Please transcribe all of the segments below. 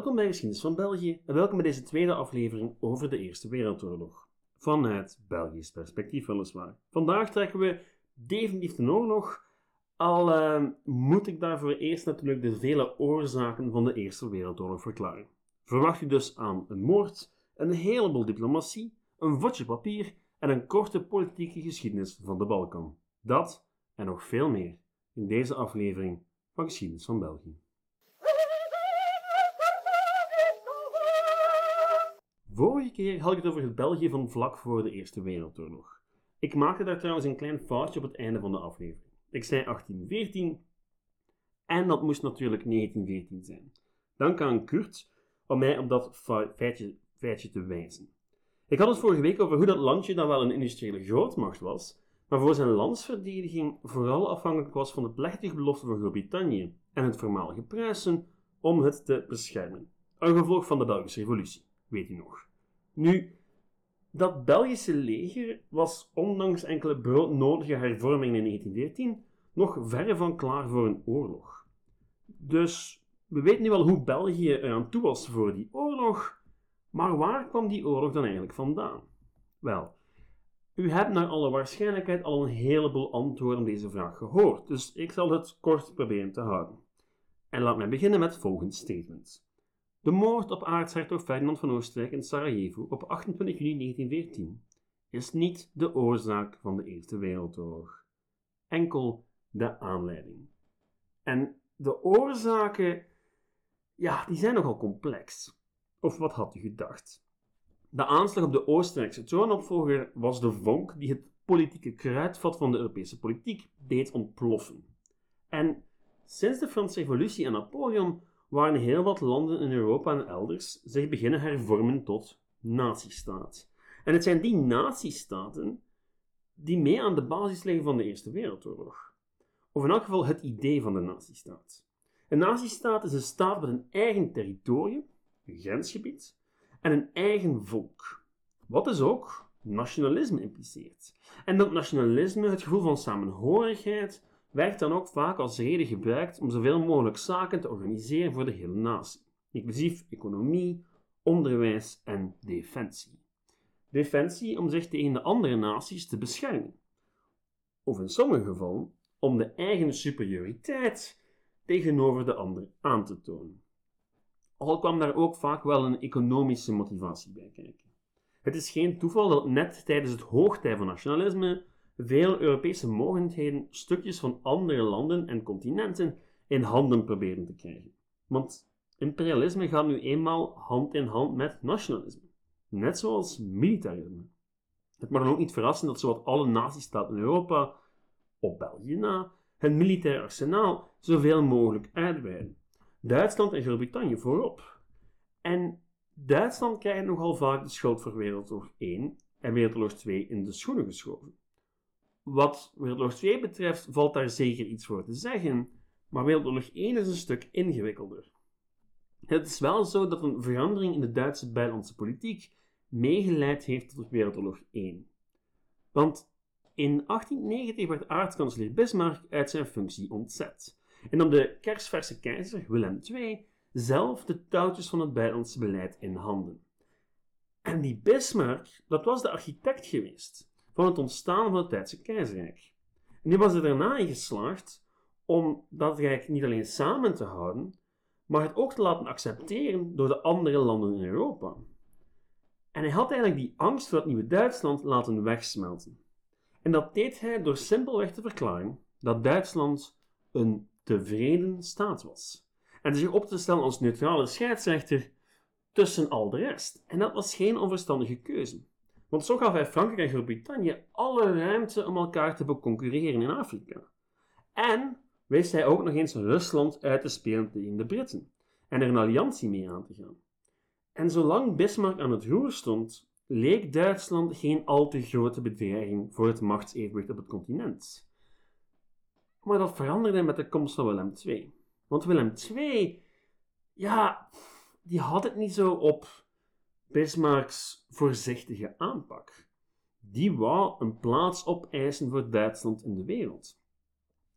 Welkom bij Geschiedenis van België en welkom bij deze tweede aflevering over de Eerste Wereldoorlog. Vanuit Belgisch perspectief weliswaar. Vandaag trekken we definitief de oorlog, al uh, moet ik daarvoor eerst natuurlijk de vele oorzaken van de Eerste Wereldoorlog verklaren. Verwacht u dus aan een moord, een heleboel diplomatie, een vodje papier en een korte politieke geschiedenis van de Balkan. Dat en nog veel meer in deze aflevering van Geschiedenis van België. Vorige keer had ik het over het België van vlak voor de Eerste Wereldoorlog. Ik maakte daar trouwens een klein foutje op het einde van de aflevering. Ik zei 1814 en dat moest natuurlijk 1914 zijn. Dank aan Kurt om mij op dat feitje, te wijzen. Ik had het vorige week over hoe dat landje dan wel een industriële grootmacht was, maar voor zijn landsverdediging vooral afhankelijk was van de plechtige belofte van Groot-Brittannië en het voormalige Pruisen om het te beschermen. Een gevolg van de Belgische Revolutie, weet u nog. Nu, dat Belgische leger was ondanks enkele broodnodige hervormingen in 1914 nog verre van klaar voor een oorlog. Dus we weten nu wel hoe België eraan toe was voor die oorlog, maar waar kwam die oorlog dan eigenlijk vandaan? Wel, u hebt naar alle waarschijnlijkheid al een heleboel antwoorden op deze vraag gehoord, dus ik zal het kort proberen te houden. En laat mij beginnen met het volgende statement. De moord op aartshertog Ferdinand van Oostenrijk in Sarajevo op 28 juni 1914 is niet de oorzaak van de Eerste Wereldoorlog, enkel de aanleiding. En de oorzaken, ja, die zijn nogal complex. Of wat had u gedacht? De aanslag op de Oostenrijkse troonopvolger was de vonk die het politieke kruidvat van de Europese politiek deed ontploffen. En sinds de Franse Revolutie en Napoleon waren heel wat landen in Europa en elders zich beginnen hervormen tot nazistaat. En het zijn die nazistaten die mee aan de basis liggen van de Eerste Wereldoorlog. Of in elk geval het idee van de nazistaat. Een nazistaat is een staat met een eigen territorium, een grensgebied, en een eigen volk. Wat dus ook nationalisme impliceert. En dat nationalisme, het gevoel van samenhorigheid, werd dan ook vaak als reden gebruikt om zoveel mogelijk zaken te organiseren voor de hele natie, inclusief economie, onderwijs en defensie. Defensie om zich tegen de andere naties te beschermen, of in sommige gevallen om de eigen superioriteit tegenover de ander aan te tonen. Al kwam daar ook vaak wel een economische motivatie bij kijken. Het is geen toeval dat net tijdens het hoogtij van nationalisme veel Europese mogendheden stukjes van andere landen en continenten in handen proberen te krijgen. Want imperialisme gaat nu eenmaal hand in hand met nationalisme, net zoals militarisme. Het mag dan ook niet verrassen dat zowat alle nazistaten in Europa, op België na, hun militair arsenaal zoveel mogelijk uitweiden. Duitsland en Groot-Brittannië voorop. En Duitsland krijgt nogal vaak de schuld voor Wereldoorlog 1 en Wereldoorlog 2 in de schoenen geschoven. Wat Wereldoorlog 2 betreft valt daar zeker iets voor te zeggen, maar Wereldoorlog 1 is een stuk ingewikkelder. Het is wel zo dat een verandering in de Duitse buitenlandse politiek meegeleid heeft tot Wereldoorlog 1. Want in 1890 werd aartskanselier Bismarck uit zijn functie ontzet en nam de kersverse keizer Willem II zelf de touwtjes van het buitenlandse beleid in handen. En die Bismarck, dat was de architect geweest van het ontstaan van het Duitse keizerrijk. En die was er daarna in geslaagd om dat rijk niet alleen samen te houden, maar het ook te laten accepteren door de andere landen in Europa. En hij had eigenlijk die angst voor het nieuwe Duitsland laten wegsmelten. En dat deed hij door simpelweg te verklaren dat Duitsland een tevreden staat was. En zich op te stellen als neutrale scheidsrechter tussen al de rest. En dat was geen onverstandige keuze. Want zo gaf hij Frankrijk en Groot-Brittannië alle ruimte om elkaar te beconcurreren in Afrika. En wist hij ook nog eens Rusland uit te spelen tegen de Britten en er een alliantie mee aan te gaan. En zolang Bismarck aan het roer stond, leek Duitsland geen al te grote bedreiging voor het machtsevenwicht op het continent. Maar dat veranderde met de komst van Willem II. Want Willem II, ja, die had het niet zo op Bismarcks voorzichtige aanpak. Die wou een plaats opeisen voor Duitsland in de wereld.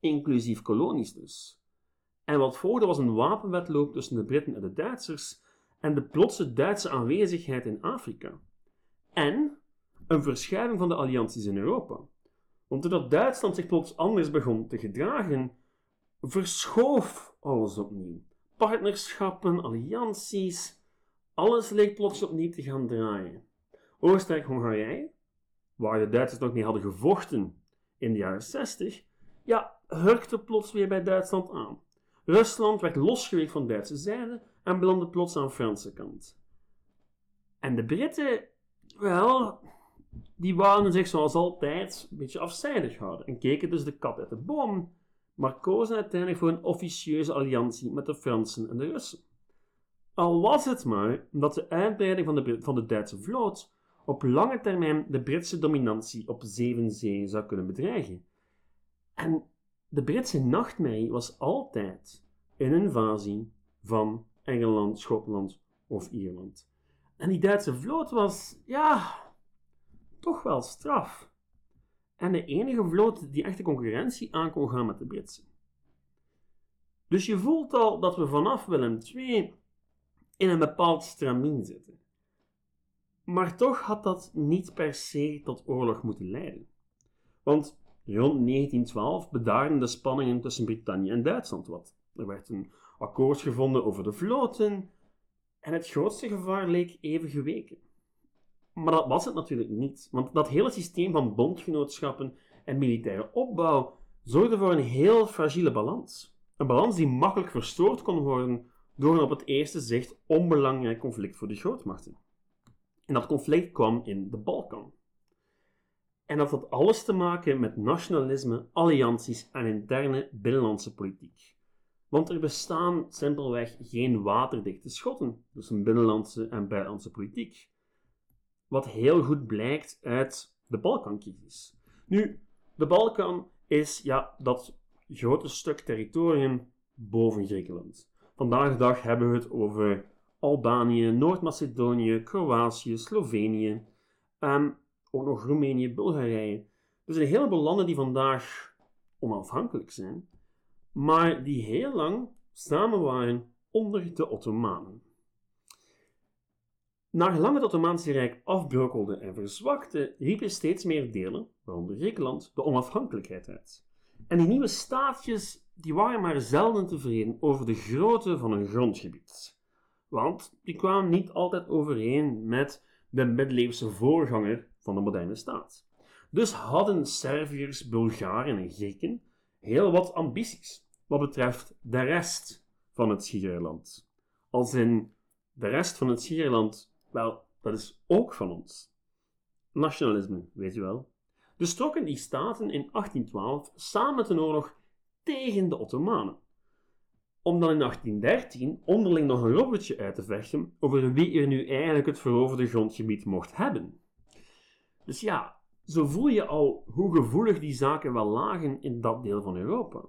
Inclusief kolonies dus. En wat volgde was een wapenwetloop tussen de Britten en de Duitsers, en de plotse Duitse aanwezigheid in Afrika. En een verschuiving van de allianties in Europa. Want doordat Duitsland zich plots anders begon te gedragen, verschoof alles opnieuw. Partnerschappen, allianties, alles leek plots opnieuw te gaan draaien. Oostenrijk-Hongarije, waar de Duitsers nog niet hadden gevochten in de jaren 60, ja, hurkte plots weer bij Duitsland aan. Rusland werd losgeweekt van Duitse zijde en belandde plots aan Franse kant. En de Britten, wel, die wouden zich zoals altijd een beetje afzijdig houden en keken dus de kat uit de boom, maar kozen uiteindelijk voor een officieuze alliantie met de Fransen en de Russen. Al was het maar dat de uitbreiding van de, van de Duitse vloot op lange termijn de Britse dominantie op zeven zeeën zou kunnen bedreigen. En de Britse nachtmerrie was altijd een invasie van Engeland, Schotland of Ierland. En die Duitse vloot was, ja, toch wel straf. En de enige vloot die echte concurrentie aan kon gaan met de Britse. Dus je voelt al dat we vanaf Willem II in een bepaald stramien zitten. Maar toch had dat niet per se tot oorlog moeten leiden. Want rond 1912 bedaarden de spanningen tussen Brittannië en Duitsland wat. Er werd een akkoord gevonden over de vloten en het grootste gevaar leek even geweken. Maar dat was het natuurlijk niet, want dat hele systeem van bondgenootschappen en militaire opbouw zorgde voor een heel fragiele balans. Een balans die makkelijk verstoord kon worden door een op het eerste zicht onbelangrijk conflict voor de grootmachten. En dat conflict kwam in de Balkan. En dat had alles te maken met nationalisme, allianties en interne binnenlandse politiek. Want er bestaan simpelweg geen waterdichte schotten tussen binnenlandse en buitenlandse politiek. Wat heel goed blijkt uit de Balkancrisis. Nu, de Balkan is ja, dat grote stuk territorium boven Griekenland. Vandaag de dag hebben we het over Albanië, Noord-Macedonië, Kroatië, Slovenië, um, ook nog Roemenië, Bulgarije. Dus een heleboel landen die vandaag onafhankelijk zijn, maar die heel lang samen waren onder de Ottomanen. Naargelang het Ottomaanse Rijk afbrokkelde en verzwakte, riepen steeds meer delen, waaronder Griekenland, de onafhankelijkheid uit. En die nieuwe staatjes die waren maar zelden tevreden over de grootte van hun grondgebied. Want die kwamen niet altijd overeen met de middeleeuwse voorganger van de moderne staat. Dus hadden Serviërs, Bulgaren en Grieken heel wat ambities wat betreft de rest van het Schiereiland. Als in de rest van het Schiereiland, wel, dat is ook van ons. Nationalisme, weet je wel. Trokken die staten in 1812 samen ten oorlog tegen de Ottomanen. Om dan in 1813 onderling nog een robbertje uit te vechten over wie er nu eigenlijk het veroverde grondgebied mocht hebben. Dus ja, zo voel je al hoe gevoelig die zaken wel lagen in dat deel van Europa.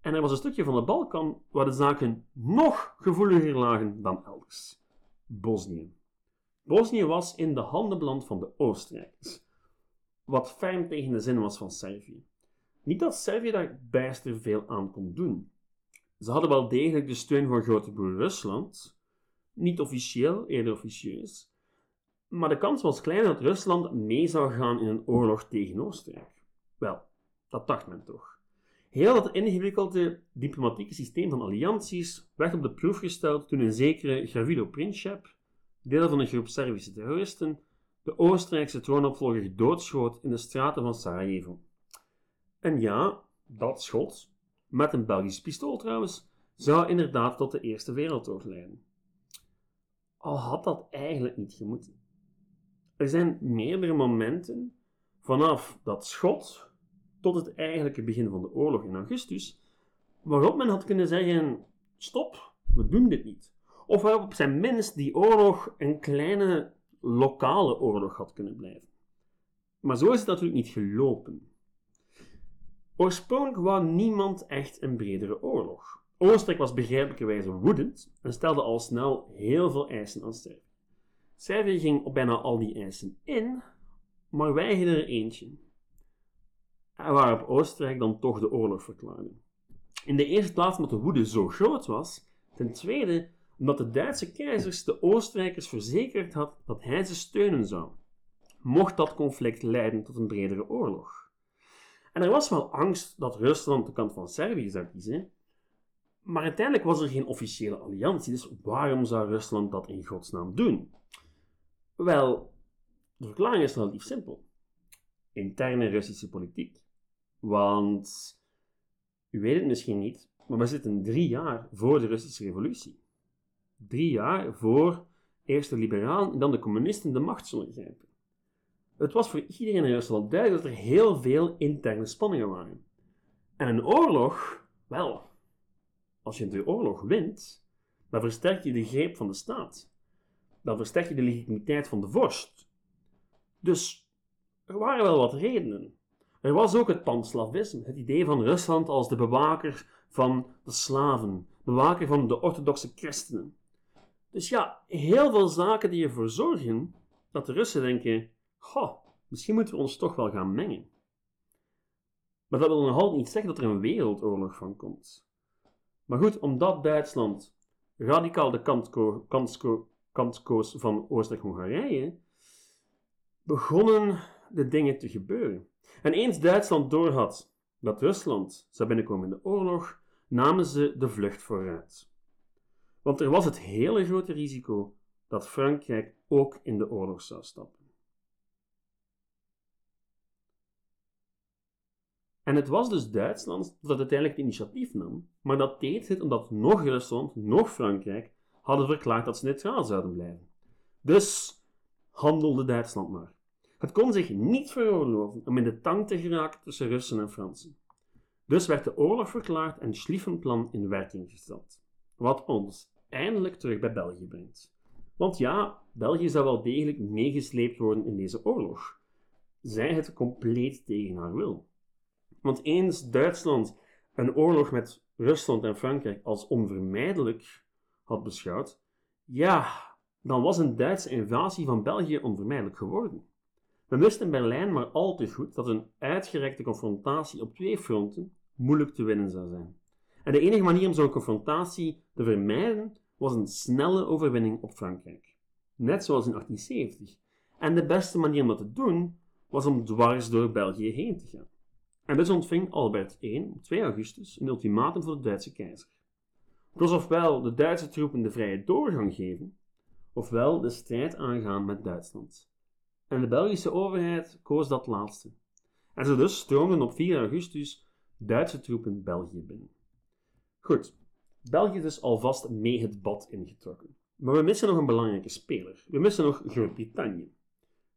En er was een stukje van de Balkan waar de zaken nog gevoeliger lagen dan elders. Bosnië. Bosnië was in de handen beland van de Oostenrijkers, wat ferm tegen de zin was van Servië. Niet dat Servië daar bijster veel aan kon doen. Ze hadden wel degelijk de steun van grote broer Rusland, niet officieel, eerder officieus, maar de kans was klein dat Rusland mee zou gaan in een oorlog tegen Oostenrijk. Wel, dat dacht men toch. Heel dat ingewikkelde diplomatieke systeem van allianties werd op de proef gesteld toen een zekere Gravilo Princip, deel van een groep Servische terroristen, de Oostenrijkse troonopvolger doodschoot in de straten van Sarajevo. En ja, dat schot, met een Belgisch pistool trouwens, zou inderdaad tot de Eerste Wereldoorlog leiden. Al had dat eigenlijk niet gemoeten. Er zijn meerdere momenten vanaf dat schot tot het eigenlijke begin van de oorlog in augustus, waarop men had kunnen zeggen: stop, we doen dit niet. Of waarop op zijn minst die oorlog een kleine lokale oorlog had kunnen blijven. Maar zo is het natuurlijk niet gelopen. Oorspronkelijk wou niemand echt een bredere oorlog. Oostenrijk was begrijpelijkerwijze woedend en stelde al snel heel veel eisen aan Servië. Servië ging op bijna al die eisen in, maar weigerde er eentje waarop Oostenrijk dan toch de oorlog verklaarde. In de eerste plaats omdat de woede zo groot was, ten tweede omdat de Duitse keizers de Oostenrijkers verzekerd had dat hij ze steunen zou, mocht dat conflict leiden tot een bredere oorlog. En er was wel angst dat Rusland de kant van Servië zou kiezen, maar uiteindelijk was er geen officiële alliantie, dus waarom zou Rusland dat in godsnaam doen? Wel, de verklaring is relatief simpel. Interne Russische politiek. Want, u weet het misschien niet, maar we zitten drie jaar voor de Russische revolutie. Drie jaar voor eerst de liberalen en dan de communisten de macht zullen grijpen. Het was voor iedereen in Rusland duidelijk dat er heel veel interne spanningen waren. En een oorlog, wel, als je de oorlog wint, dan versterk je de greep van de staat. Dan versterk je de legitimiteit van de vorst. Dus er waren wel wat redenen. Er was ook het panslavisme, het idee van Rusland als de bewaker van de slaven, bewaker van de orthodoxe christenen. Dus ja, heel veel zaken die ervoor zorgen dat de Russen denken: goh, misschien moeten we ons toch wel gaan mengen. Maar dat wil nog altijd niet zeggen dat er een wereldoorlog van komt. Maar goed, omdat Duitsland radicaal de kant, koos van Oostenrijk-Hongarije, begonnen de dingen te gebeuren. En eens Duitsland doorhad dat Rusland zou binnenkomen in de oorlog, namen ze de vlucht vooruit. Want er was het hele grote risico dat Frankrijk ook in de oorlog zou stappen. En het was dus Duitsland dat uiteindelijk het initiatief nam, maar dat deed het omdat nog Rusland, nog Frankrijk hadden verklaard dat ze neutraal zouden blijven. Dus handelde Duitsland maar. Het kon zich niet veroorloven om in de tang te geraken tussen Russen en Fransen. Dus werd de oorlog verklaard en Schlieffenplan in werking gesteld. Wat ons eindelijk terug bij België brengt. Want ja, België zou wel degelijk meegesleept worden in deze oorlog. Zij het compleet tegen haar wil. Want eens Duitsland een oorlog met Rusland en Frankrijk als onvermijdelijk had beschouwd, ja, dan was een Duitse invasie van België onvermijdelijk geworden. Men wist in Berlijn maar al te goed dat een uitgerekte confrontatie op twee fronten moeilijk te winnen zou zijn. En de enige manier om zo'n confrontatie te vermijden was een snelle overwinning op Frankrijk. Net zoals in 1870. En de beste manier om dat te doen was om dwars door België heen te gaan. En dus ontving Albert I op 2 augustus een ultimatum voor de Duitse keizer. Het was ofwel de Duitse troepen de vrije doorgang geven, ofwel de strijd aangaan met Duitsland. En de Belgische overheid koos dat laatste. En zo dus stroomden op 4 augustus Duitse troepen België binnen. Goed, België is dus alvast mee het bad ingetrokken. Maar we missen nog een belangrijke speler. We missen nog Groot-Brittannië.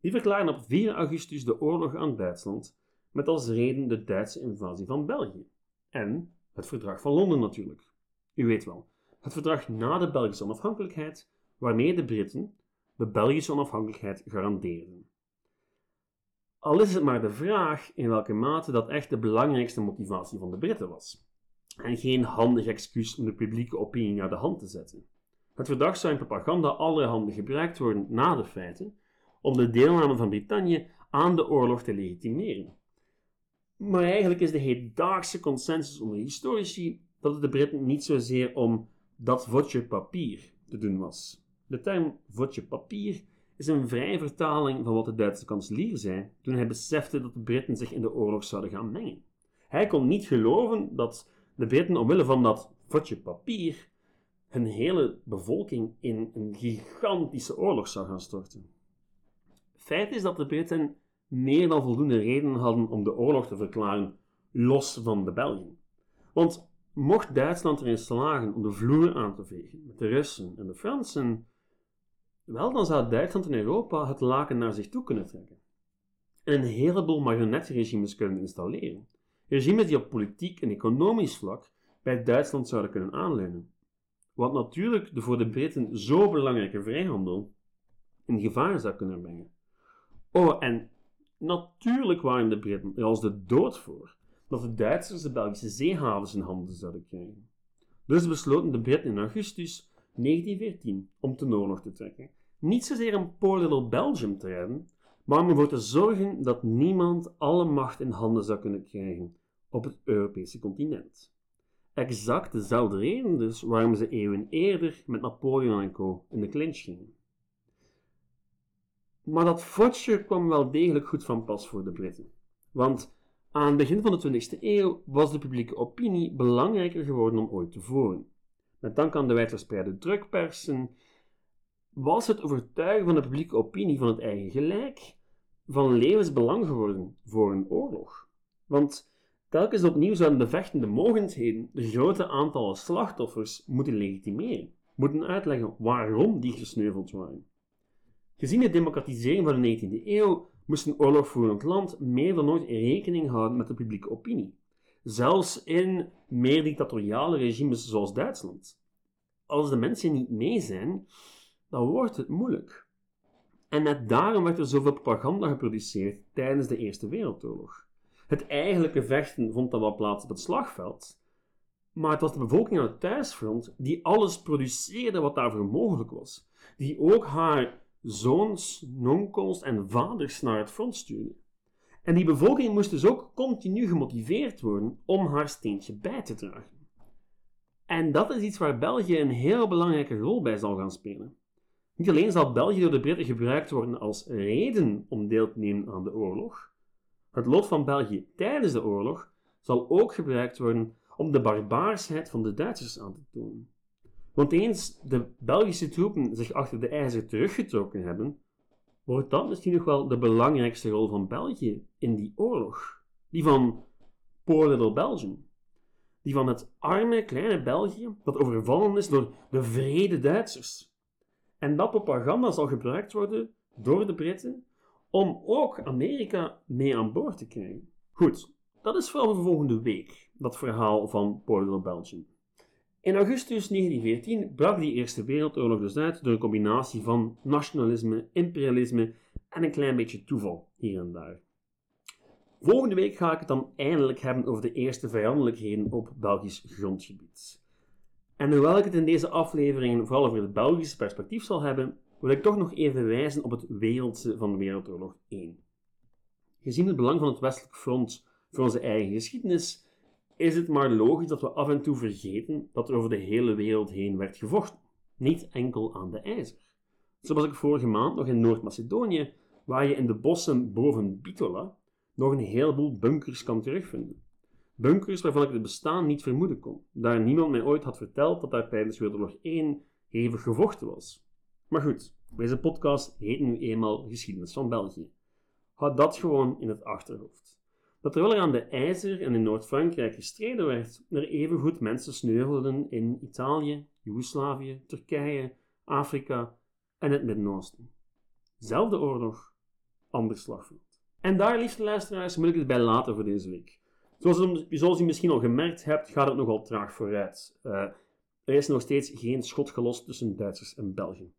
Die verklaren op 4 augustus de oorlog aan Duitsland met als reden de Duitse invasie van België. En het verdrag van Londen natuurlijk. U weet wel, het verdrag na de Belgische onafhankelijkheid, waarmee de Britten de Belgische onafhankelijkheid garandeerden. Al is het maar de vraag in welke mate dat echt de belangrijkste motivatie van de Britten was. En geen handig excuus om de publieke opinie naar de hand te zetten. Het verdrag zou in propaganda allerhande gebruikt worden na de feiten om de deelname van Brittannië aan de oorlog te legitimeren. Maar eigenlijk is de hedendaagse consensus onder historici dat het de Britten niet zozeer om dat vodje papier te doen was. De term vodje papier is een vrije vertaling van wat de Duitse kanselier zei toen hij besefte dat de Britten zich in de oorlog zouden gaan mengen. Hij kon niet geloven dat de Britten omwille van dat vodje papier hun hele bevolking in een gigantische oorlog zou gaan storten. Feit is dat de Britten meer dan voldoende redenen hadden om de oorlog te verklaren, los van de Belgen. Want mocht Duitsland erin slagen om de vloer aan te vegen met de Russen en de Fransen, wel dan zou Duitsland in Europa het laken naar zich toe kunnen trekken. En een heleboel marionetregimes kunnen installeren. Regimes die op politiek en economisch vlak bij Duitsland zouden kunnen aanleunen. Wat natuurlijk de voor de Britten zo belangrijke vrijhandel in gevaar zou kunnen brengen. Oh, en Natuurlijk waren de Britten er als de dood voor dat de Duitsers de Belgische zeehavens in handen zouden krijgen. Dus besloten de Britten in augustus 1914 om ten oorlog te trekken. Niet zozeer om Poor Little Belgium te redden, maar om ervoor te zorgen dat niemand alle macht in handen zou kunnen krijgen op het Europese continent. exact dezelfde reden dus waarom ze eeuwen eerder met Napoleon en co. in de clinch gingen. Maar dat fotje kwam wel degelijk goed van pas voor de Britten. Want aan het begin van de 20e eeuw was de publieke opinie belangrijker geworden dan ooit tevoren. Met dank aan de wijdverspreide drukpersen was het overtuigen van de publieke opinie van het eigen gelijk van levensbelang geworden voor een oorlog. Want telkens opnieuw zouden de vechtende mogendheden de grote aantallen slachtoffers moeten legitimeren, moeten uitleggen waarom die gesneuveld waren. Gezien de democratisering van de 19e eeuw moest een oorlogvoerend land meer dan ooit rekening houden met de publieke opinie, zelfs in meer dictatoriale regimes zoals Duitsland. Als de mensen niet mee zijn, dan wordt het moeilijk. En net daarom werd er zoveel propaganda geproduceerd tijdens de Eerste Wereldoorlog. Het eigenlijke vechten vond dan wel plaats op het slagveld, maar het was de bevolking aan het thuisfront die alles produceerde wat daarvoor mogelijk was, die ook haar zoons, nonkels en vaders naar het front stuurde. En die bevolking moest dus ook continu gemotiveerd worden om haar steentje bij te dragen. En dat is iets waar België een heel belangrijke rol bij zal gaan spelen. Niet alleen zal België door de Britten gebruikt worden als reden om deel te nemen aan de oorlog, het lot van België tijdens de oorlog zal ook gebruikt worden om de barbaarsheid van de Duitsers aan te tonen. Want eens de Belgische troepen zich achter de ijzer teruggetrokken hebben, wordt dat misschien nog wel de belangrijkste rol van België in die oorlog. Die van Poor Little Belgium. Die van het arme kleine België dat overvallen is door de vrede Duitsers. En dat propaganda zal gebruikt worden door de Britten om ook Amerika mee aan boord te krijgen. Goed, dat is vooral voor volgende week, dat verhaal van Portugal Belgium. In augustus 1914 brak die Eerste Wereldoorlog dus uit door een combinatie van nationalisme, imperialisme en een klein beetje toeval hier en daar. Volgende week ga ik het dan eindelijk hebben over de eerste vijandelijkheden op Belgisch grondgebied. En hoewel ik het in deze aflevering vooral over het Belgische perspectief zal hebben, wil ik toch nog even wijzen op het wereldse van Wereldoorlog 1. Gezien het belang van het westelijk front voor onze eigen geschiedenis, is het maar logisch dat we af en toe vergeten dat er over de hele wereld heen werd gevochten, niet enkel aan de ijzer. Zo was ik vorige maand nog in Noord-Macedonië, waar je in de bossen boven Bitola nog een heleboel bunkers kan terugvinden. Bunkers waarvan ik het bestaan niet vermoeden kon, daar niemand mij ooit had verteld dat daar tijdens Wereldoorlog 1 hevig gevochten was. Maar goed, deze podcast heet nu eenmaal Geschiedenis van België. Houd dat gewoon in het achterhoofd. Dat terwijl er aan de IJzer en in Noord-Frankrijk gestreden werd, er evengoed mensen sneuvelden in Italië, Joegoslavië, Turkije, Afrika en het Midden-Oosten. Zelfde oorlog, ander slagveld. En daar, liefste luisteraars, moet ik het bij laten voor deze week. Zoals, zoals u misschien al gemerkt hebt, gaat het nogal traag vooruit. Uh, er is nog steeds geen schot gelost tussen Duitsers en België.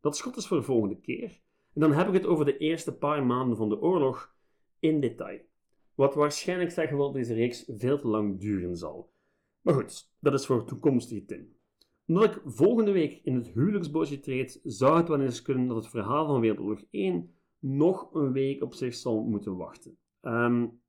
Dat schot is voor de volgende keer. En dan heb ik het over de eerste paar maanden van de oorlog in detail. Wat waarschijnlijk zeggen wil dat deze reeks veel te lang duren zal. Maar goed, dat is voor toekomstige Tim. Omdat ik volgende week in het huwelijksbootje treed, zou het wel eens kunnen dat het verhaal van Wereldoorlog 1 nog een week op zich zal moeten wachten. Um,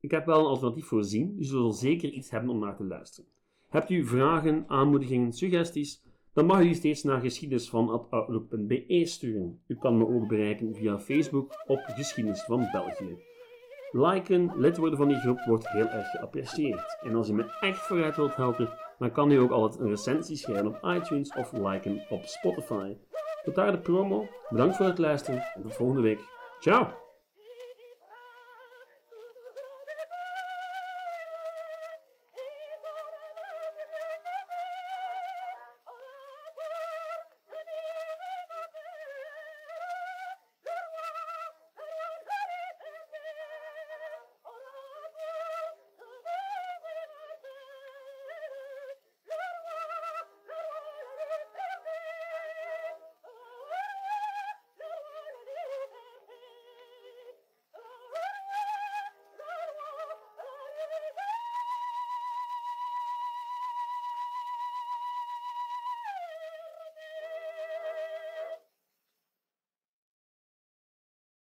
ik heb wel een alternatief voorzien, dus u zult zeker iets hebben om naar te luisteren. Hebt u vragen, aanmoedigingen, suggesties? Dan mag u steeds naar geschiedenisvan.outlook.be sturen. U kan me ook bereiken via Facebook op Geschiedenis van België. Liken, lid worden van die groep wordt heel erg geapprecieerd. En als u me echt vooruit wilt helpen, dan kan u ook altijd een recensie schrijven op iTunes of liken op Spotify. Tot daar de promo. Bedankt voor het luisteren en tot volgende week. Ciao!